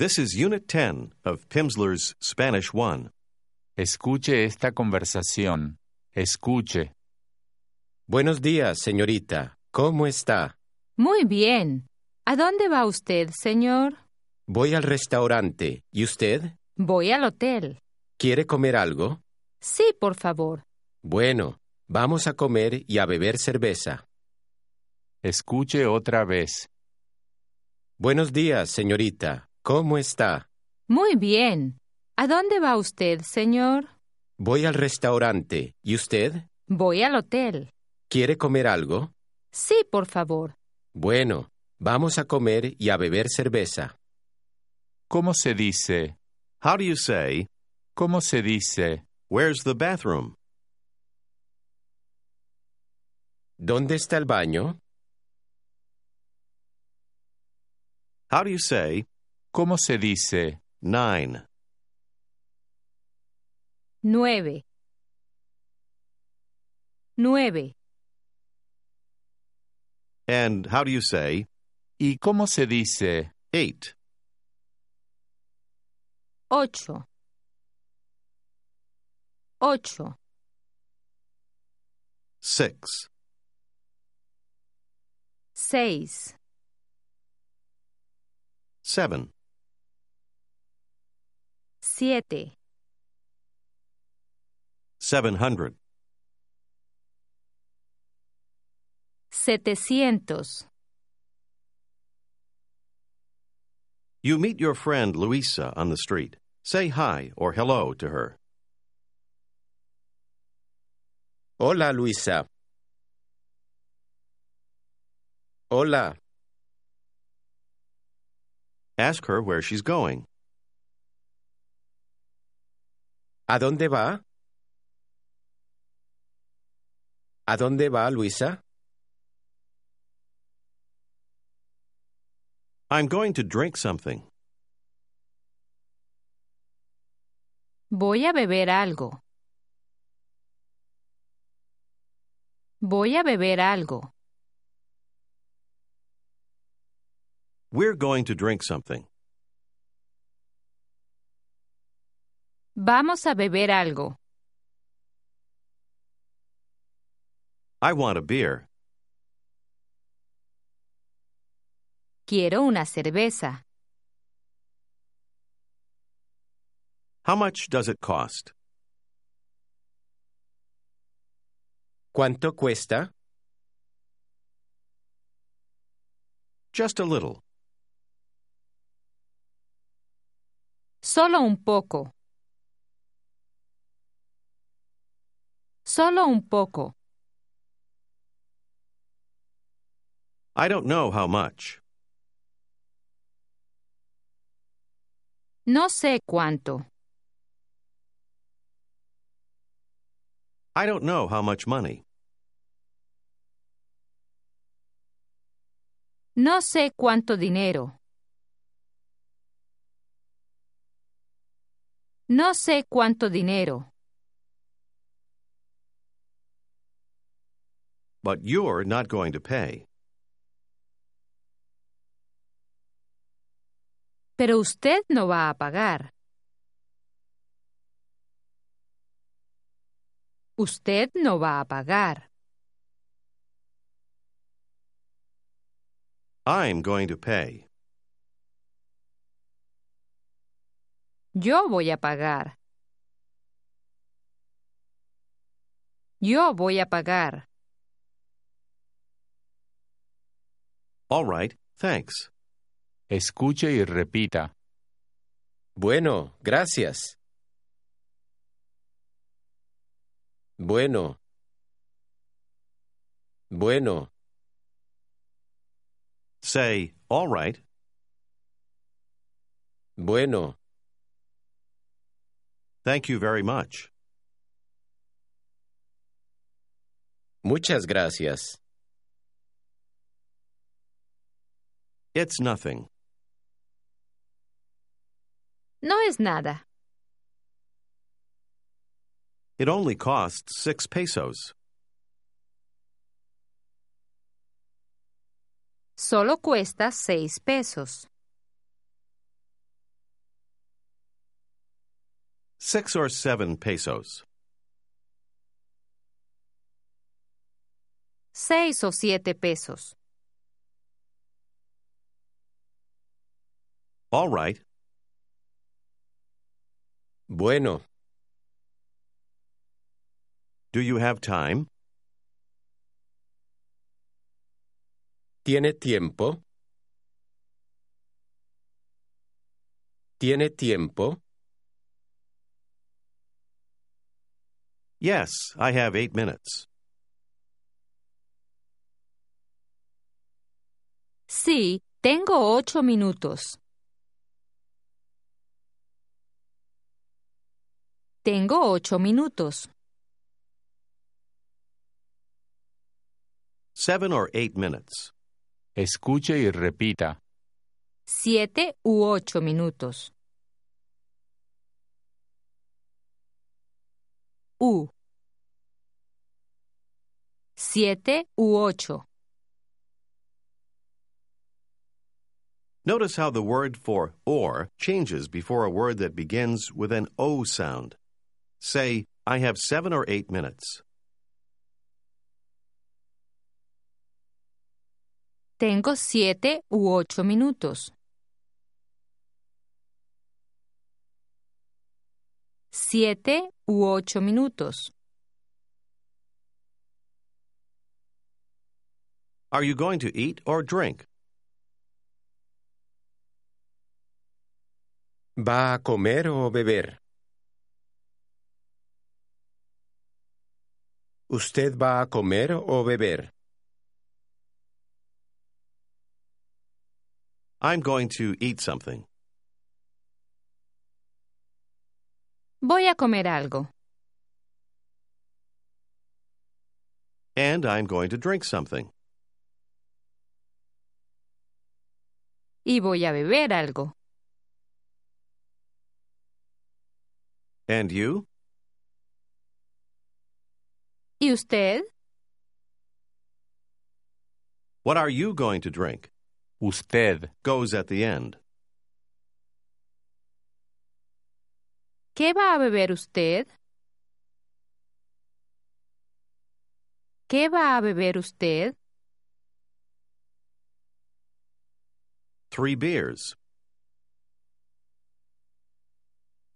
This is Unit 10 of Pimsleur's Spanish 1. Escuche esta conversación. Escuche. Buenos días, señorita. ¿Cómo está? Muy bien. ¿A dónde va usted, señor? Voy al restaurante. ¿Y usted? Voy al hotel. ¿Quiere comer algo? Sí, por favor. Bueno, vamos a comer y a beber cerveza. Escuche otra vez. Buenos días, señorita. ¿Cómo está? Muy bien. ¿A dónde va usted, señor? Voy al restaurante. ¿Y usted? Voy al hotel. ¿Quiere comer algo? Sí, por favor. Bueno, vamos a comer y a beber cerveza. ¿Cómo se dice? How do you say, ¿Cómo se dice? Where's the bathroom? ¿Dónde está el baño? How do you say, ¿Cómo se dice? 9? Nueve. Nueve. And how do you say, ¿Y cómo se dice? 8? Ocho. Ocho. 6? Seis. 7? Siete. 700? Setecientos. You meet your friend Luisa on the street. Say hi or hello to her. Hola, Luisa. Hola. Ask her where she's going. ¿A dónde va? ¿A dónde va, Luisa? I'm going to drink something. Voy a beber algo. Voy a beber algo. We're going to drink something. Vamos a beber algo. I want a beer. Quiero una cerveza. How much does it cost? ¿Cuánto cuesta? Just a little. Solo un poco. Solo un poco. I don't know how much. No sé cuánto. I don't know how much money. No sé cuánto dinero. No sé cuánto dinero. But you're not going to pay. Pero usted no va a pagar. Usted no va a pagar. I'm going to pay. Yo voy a pagar. Yo voy a pagar. All right, thanks. Escuche y repita. Bueno, gracias. Bueno. Bueno. Say, all right. Bueno. Thank you very much. Muchas gracias. It's nothing. No es nada. It only costs six pesos. Solo cuesta seis pesos. Six or seven pesos. Seis o siete pesos. All right. Bueno, Do you have time? ¿tiene tiempo? ¿Tiene tiempo? Yes, I have eight minutes. Sí, tengo ocho minutos. Tengo ocho minutos. Seven or eight minutes. Escuche y repita. Siete u ocho minutos. U. Siete u ocho. Notice how the word for or changes before a word that begins with an O sound. Say, I have seven or eight minutes. Tengo siete u ocho minutos. Siete u ocho minutos. Are you going to eat or drink? ¿Va a comer o beber? ¿Usted va a comer o beber? I'm going to eat something. Voy a comer algo. And I'm going to drink something. Y voy a beber algo. And you? ¿Y usted? What are you going to drink? Usted. Goes at the end. ¿Qué va a beber usted? ¿Qué va a beber usted? Three beers.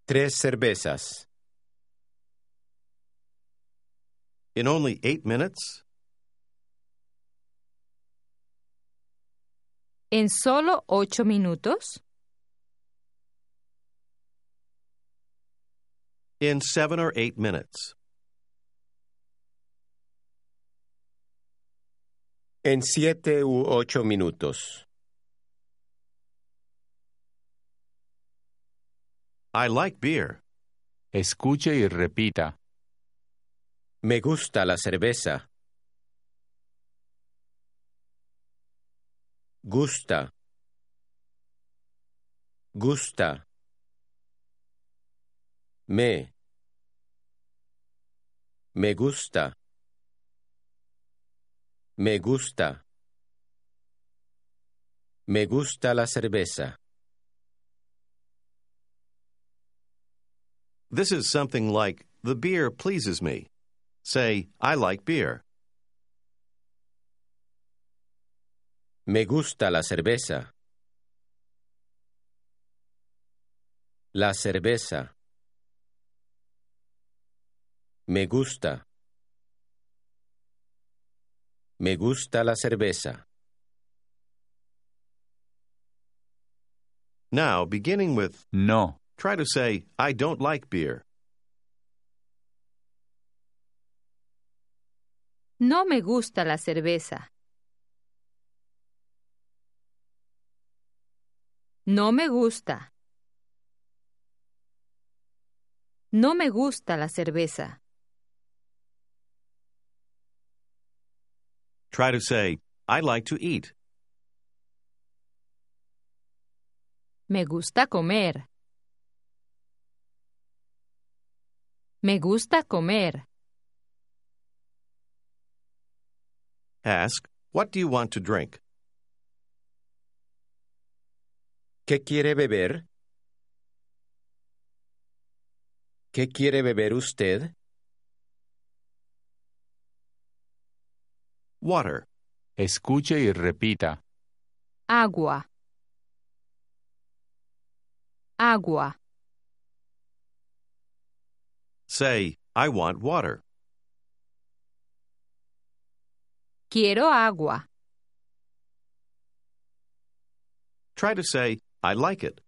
Tres cervezas. In only eight minutes? ¿En solo ocho minutos? In seven or eight minutes. En siete u ocho minutos. I like beer. Escuche y repita. Me gusta la cerveza. Gusta. Gusta. Me. Me gusta. Me gusta. Me gusta la cerveza. This is something like, the beer pleases me. Say, I like beer. Me gusta la cerveza. La cerveza. Me gusta. Me gusta la cerveza. Now, beginning with, No. try to say, I don't like beer. No me gusta la cerveza. No me gusta. No me gusta la cerveza. Try to say, I like to eat. Me gusta comer. Me gusta comer. Ask, what do you want to drink? ¿Qué quiere beber? ¿Qué quiere beber usted? Water. Escuche y repita. Agua. Agua. Say, I want water. Quiero agua. Try to say, I like it.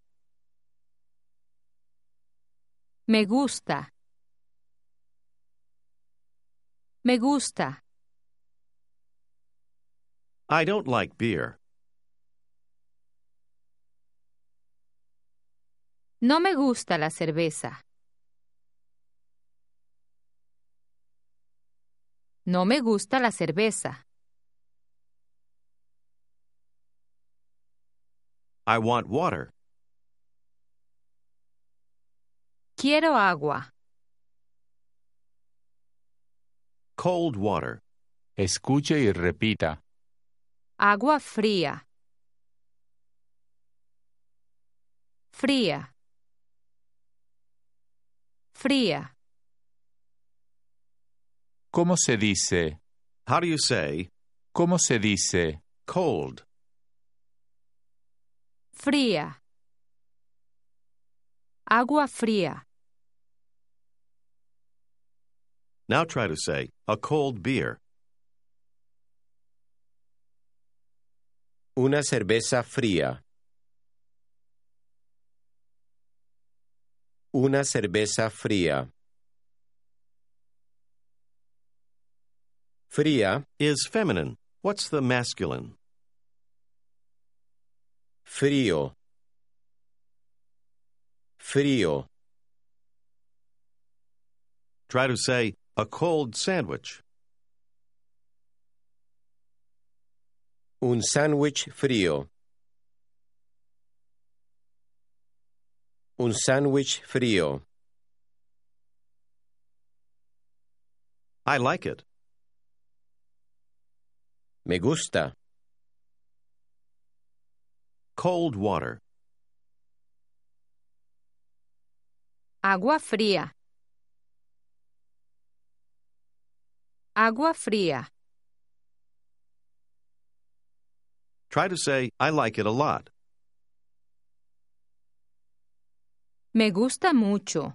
Me gusta. Me gusta. I don't like beer. No me gusta la cerveza. No me gusta la cerveza. I want water. Quiero agua. Cold water. Escuche y repita. Agua fría. Fría. Fría. ¿Cómo se dice? How do you say ¿Cómo se dice? cold? Fría. Agua fría. Now try to say a cold beer. Una cerveza fría. Una cerveza fría. Fría, Is feminine. What's the masculine? Frío. Frío. Try to say a cold sandwich. Un sándwich frío. Un sándwich frío. I like it. Me gusta. Cold water. Agua fría. Agua fría. Try to say I like it a lot. Me gusta mucho.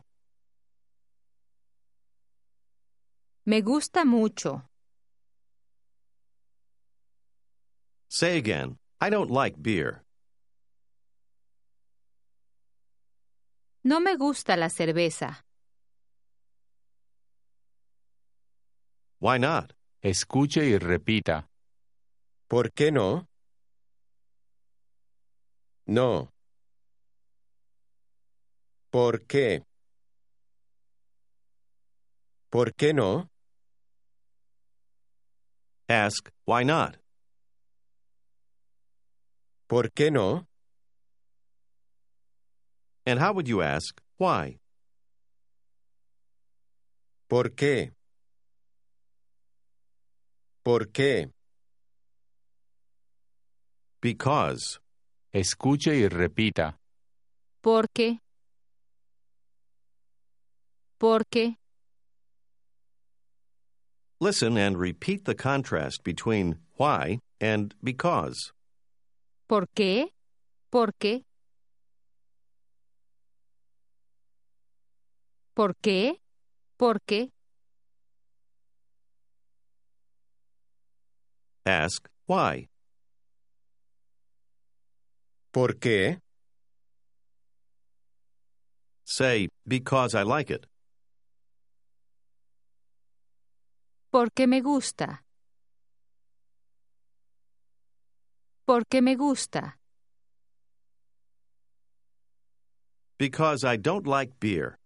Me gusta mucho. Say again, I don't like beer. No me gusta la cerveza. Why not? Escuche y repita. ¿Por qué no? No. ¿Por qué? ¿Por qué no? Ask why not. ¿Por qué no? And how would you ask why? ¿Por qué? ¿Por qué? Because. Escuche y repita. Porque. Porque. Listen and repeat the contrast between why and because. ¿Por qué? Porque. ¿Por qué? Porque. Ask why. ¿Por qué? Say because I like it. Porque me gusta. Porque me gusta. Because I don't like beer.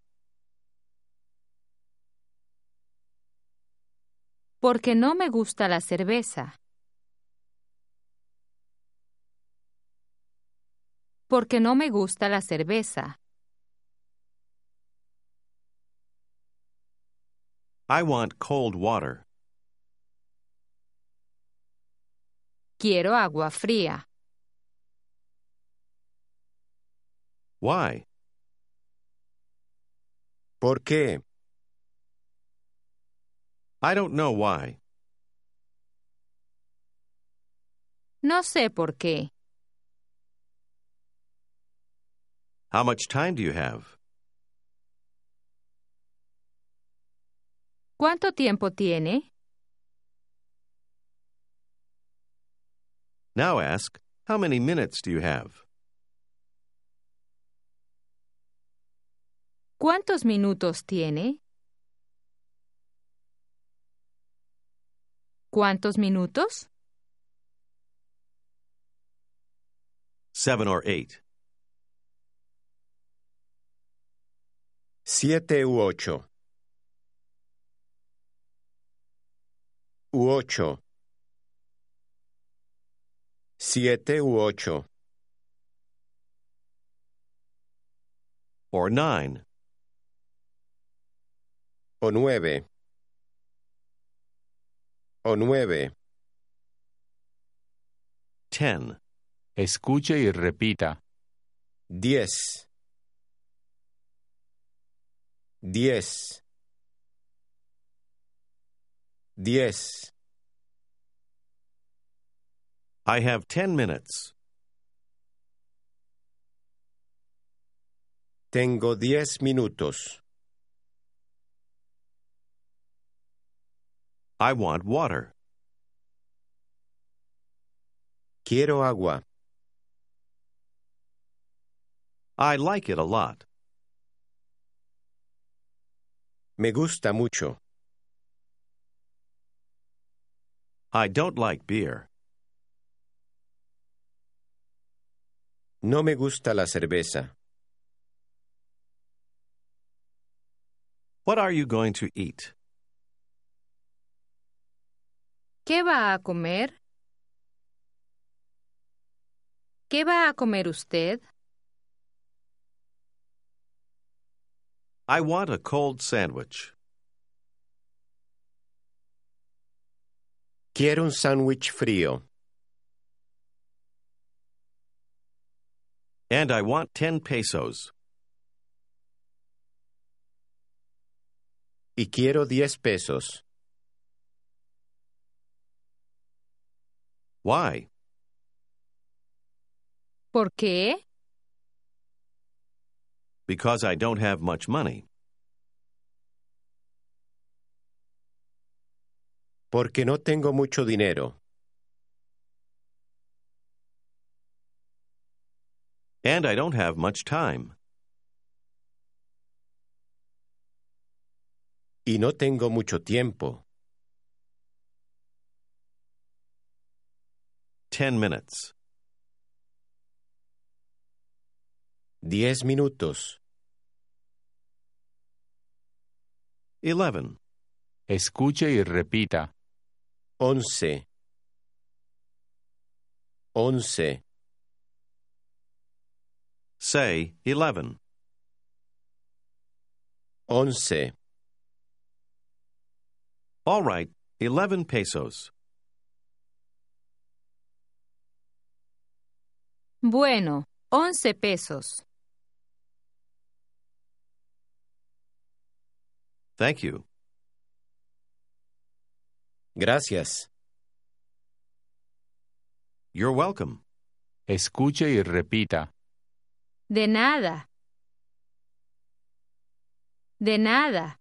Porque no me gusta la cerveza. Porque no me gusta la cerveza. I want cold water. Quiero agua fría. Why? ¿Por qué? I don't know why. No sé por qué. How much time do you have? ¿Cuánto tiempo tiene? Now ask, how many minutes do you have? ¿Cuántos minutos tiene? ¿Cuántos minutos? Seven or eight. Siete u ocho. U ocho. Siete u ocho. Or nine. O nueve. O nueve. Ten. Escuche y repita. Diez. Diez. Diez. I have ten minutes. Tengo diez minutos. I want water. Quiero agua. I like it a lot. Me gusta mucho. I don't like beer. No me gusta la cerveza. What are you going to eat? ¿Qué va a comer? ¿Qué va a comer usted? I want a cold sandwich. Quiero un sándwich frío. And I want ten pesos. Y quiero diez pesos. Why? ¿Por qué? Because I don't have much money. Porque no tengo mucho dinero. And I don't have much time. Y no tengo mucho tiempo. Ten minutes. Diez minutos. Eleven. Escuche y repita. Once. Once. Say eleven. Once. All right, eleven pesos. Bueno, once pesos. Thank you. Gracias. You're welcome. Escuche y repita. De nada. De nada.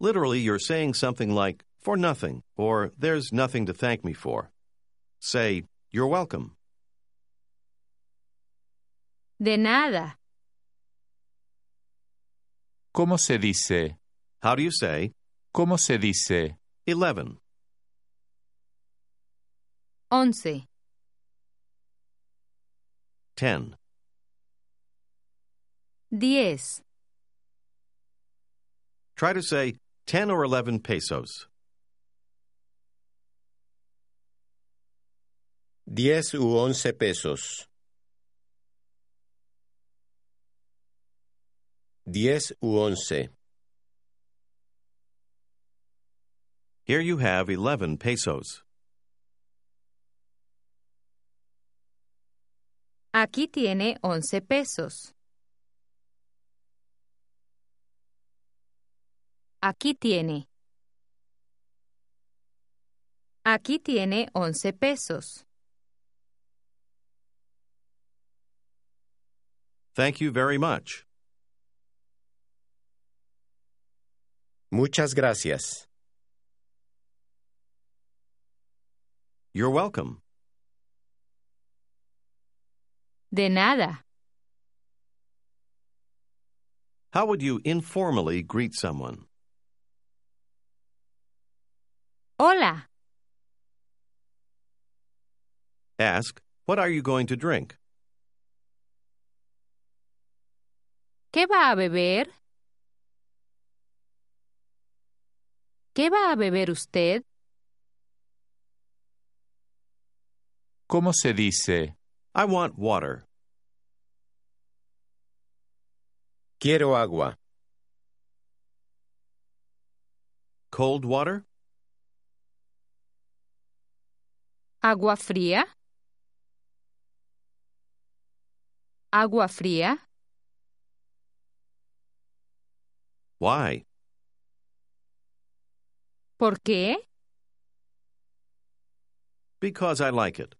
Literally, you're saying something like, for nothing, or there's nothing to thank me for. Say, you're welcome. De nada. ¿Cómo se dice? How do you say ¿Cómo se dice? 11? Once. 10. Diez. Try to say 10 or 11 pesos. Diez u once pesos. Diez u once. Here you have 11 pesos. Aquí tiene once pesos. Aquí tiene. Aquí tiene 11 pesos. Thank you very much. Muchas gracias. You're welcome. De nada. How would you informally greet someone? Hola. Ask, What are you going to drink? ¿Qué va a beber? ¿Qué va a beber usted? ¿Cómo se dice? I want water. Quiero agua. Cold water? ¿Agua fría? ¿Agua fría? Why? ¿Por qué? Because I like it.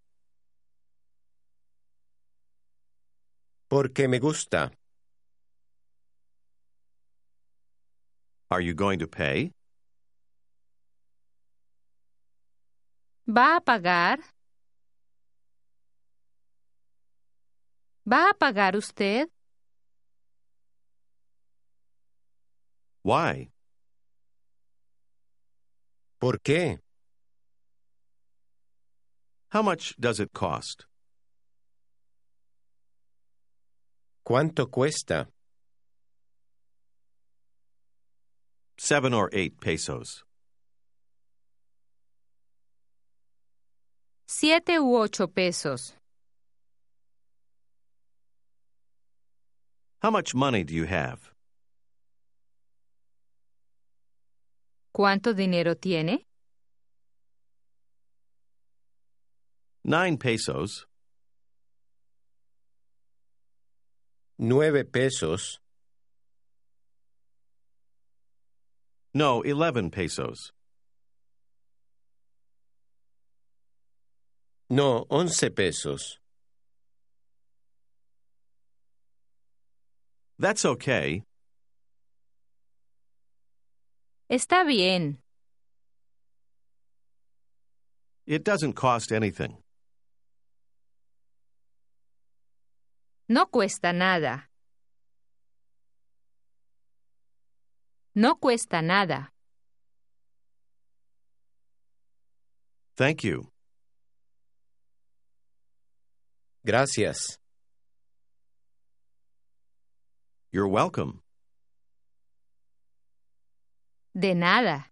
Porque me gusta. Are you going to pay? ¿Va a pagar? ¿Va a pagar usted? Why? ¿Por qué? How much does it cost? ¿Cuánto cuesta? Seven or eight pesos. Siete u ocho pesos. How much money do you have? ¿Cuánto dinero tiene? Nine pesos. Nueve pesos. No, eleven pesos. No, once pesos. That's okay. Está bien. It doesn't cost anything. No cuesta nada. No cuesta nada. Thank you. Gracias. You're welcome. De nada.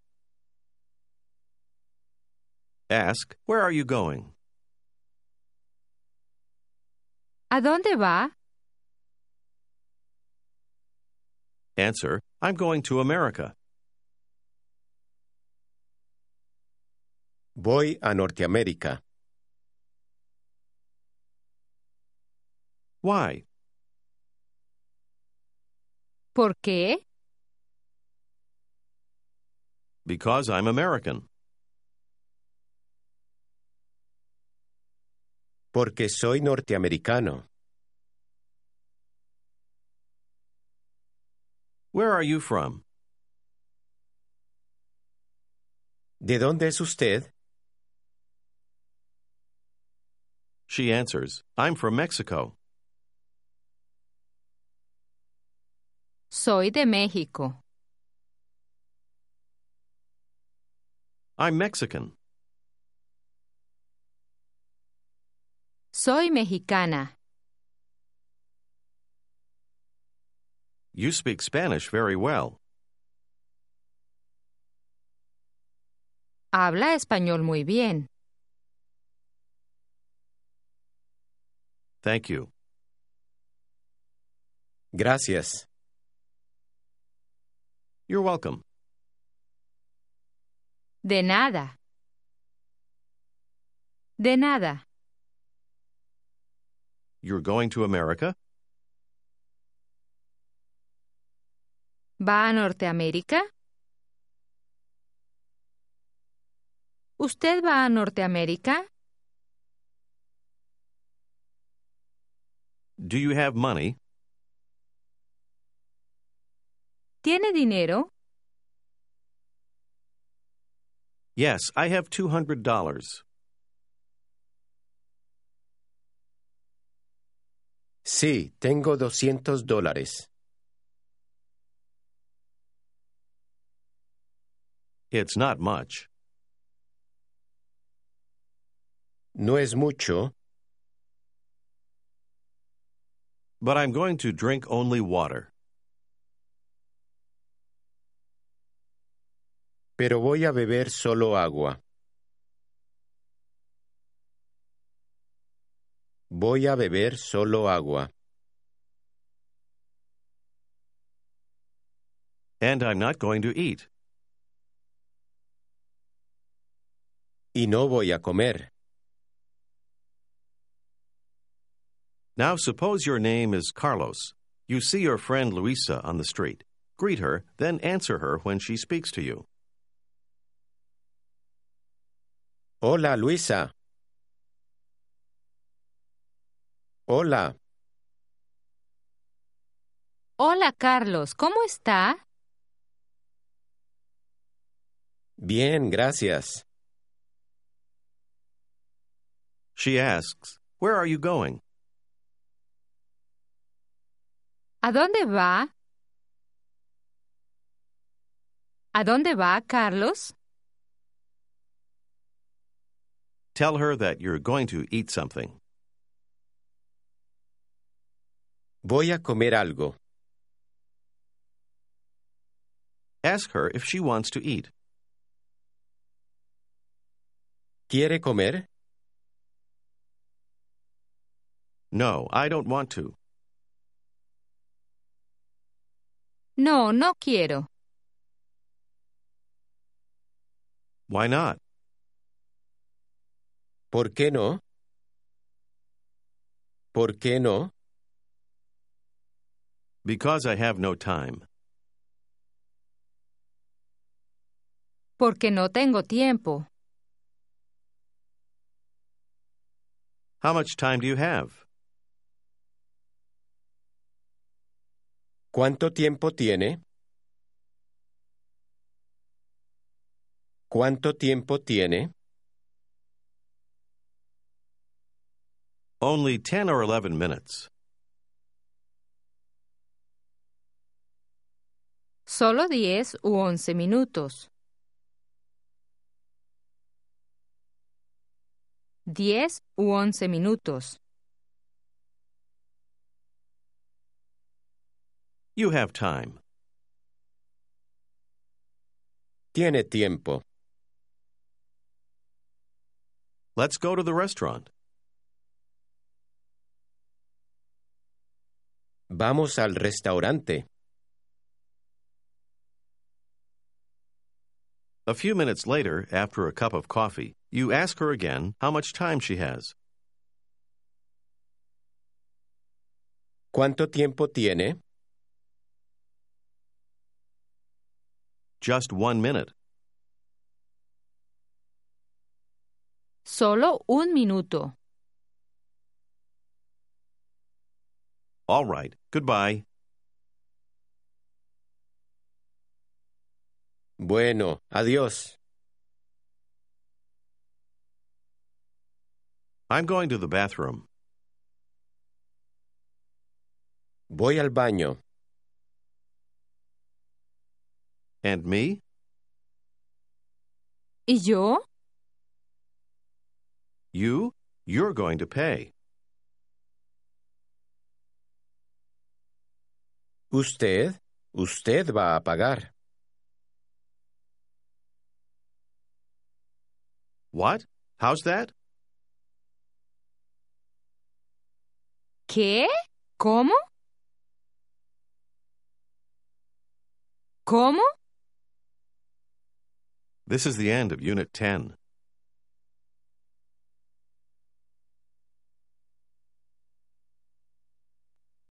Ask, Where are you going? ¿A dónde va? Answer, I'm going to America. Voy a Norteamérica. Why? ¿Por qué? Because I'm American. Porque soy norteamericano. Where are you from? ¿De dónde es usted? She answers, I'm from Mexico. Soy de México. I'm Mexican. Soy mexicana. You speak Spanish very well. Habla español muy bien. Thank you. Gracias. You're welcome. De nada. De nada. You're going to America? ¿Va a Norteamérica? ¿Usted va a Norteamérica? Do you have money? ¿Tiene dinero? Yes, I have $200. Sí, tengo 200 dólares. It's not much. No es mucho, But I'm going to drink only water. Pero voy a beber solo agua. Voy a beber solo agua. And I'm not going to eat. Y no voy a comer. Now suppose your name is Carlos. You see your friend Luisa on the street. Greet her, then answer her when she speaks to you. Hola, Luisa. Hola, Hola, Carlos. ¿Cómo está? bien, gracias. She asks, Where are you going? ¿A dónde va? ¿A dónde va, Carlos? Tell her that you're going to eat something. Voy a comer algo. Ask her if she wants to eat. ¿Quiere comer? No, I don't want to. No, no quiero. Why not? ¿Por qué no? ¿Por qué no? Because I have no time. Porque no tengo tiempo. How much time do you have? ¿Cuánto tiempo tiene? ¿Cuánto tiempo tiene? Only 10 or 11 minutes. Solo 10 u 11 minutos. 10 u 11 minutos. You have time. Tiene tiempo. Let's go to the restaurant. Vamos al restaurante. A few minutes later, after a cup of coffee, you ask her again how much time she has. ¿Cuánto tiempo tiene? Just one minute. Solo un minuto. All right. Goodbye. Bueno, adiós. I'm going to the bathroom. Voy al baño. And me? ¿Y yo? You? You're going to pay. Usted, usted va a pagar. What? How's that? ¿Qué? ¿Cómo? ¿Cómo? This is the end of Unit 10.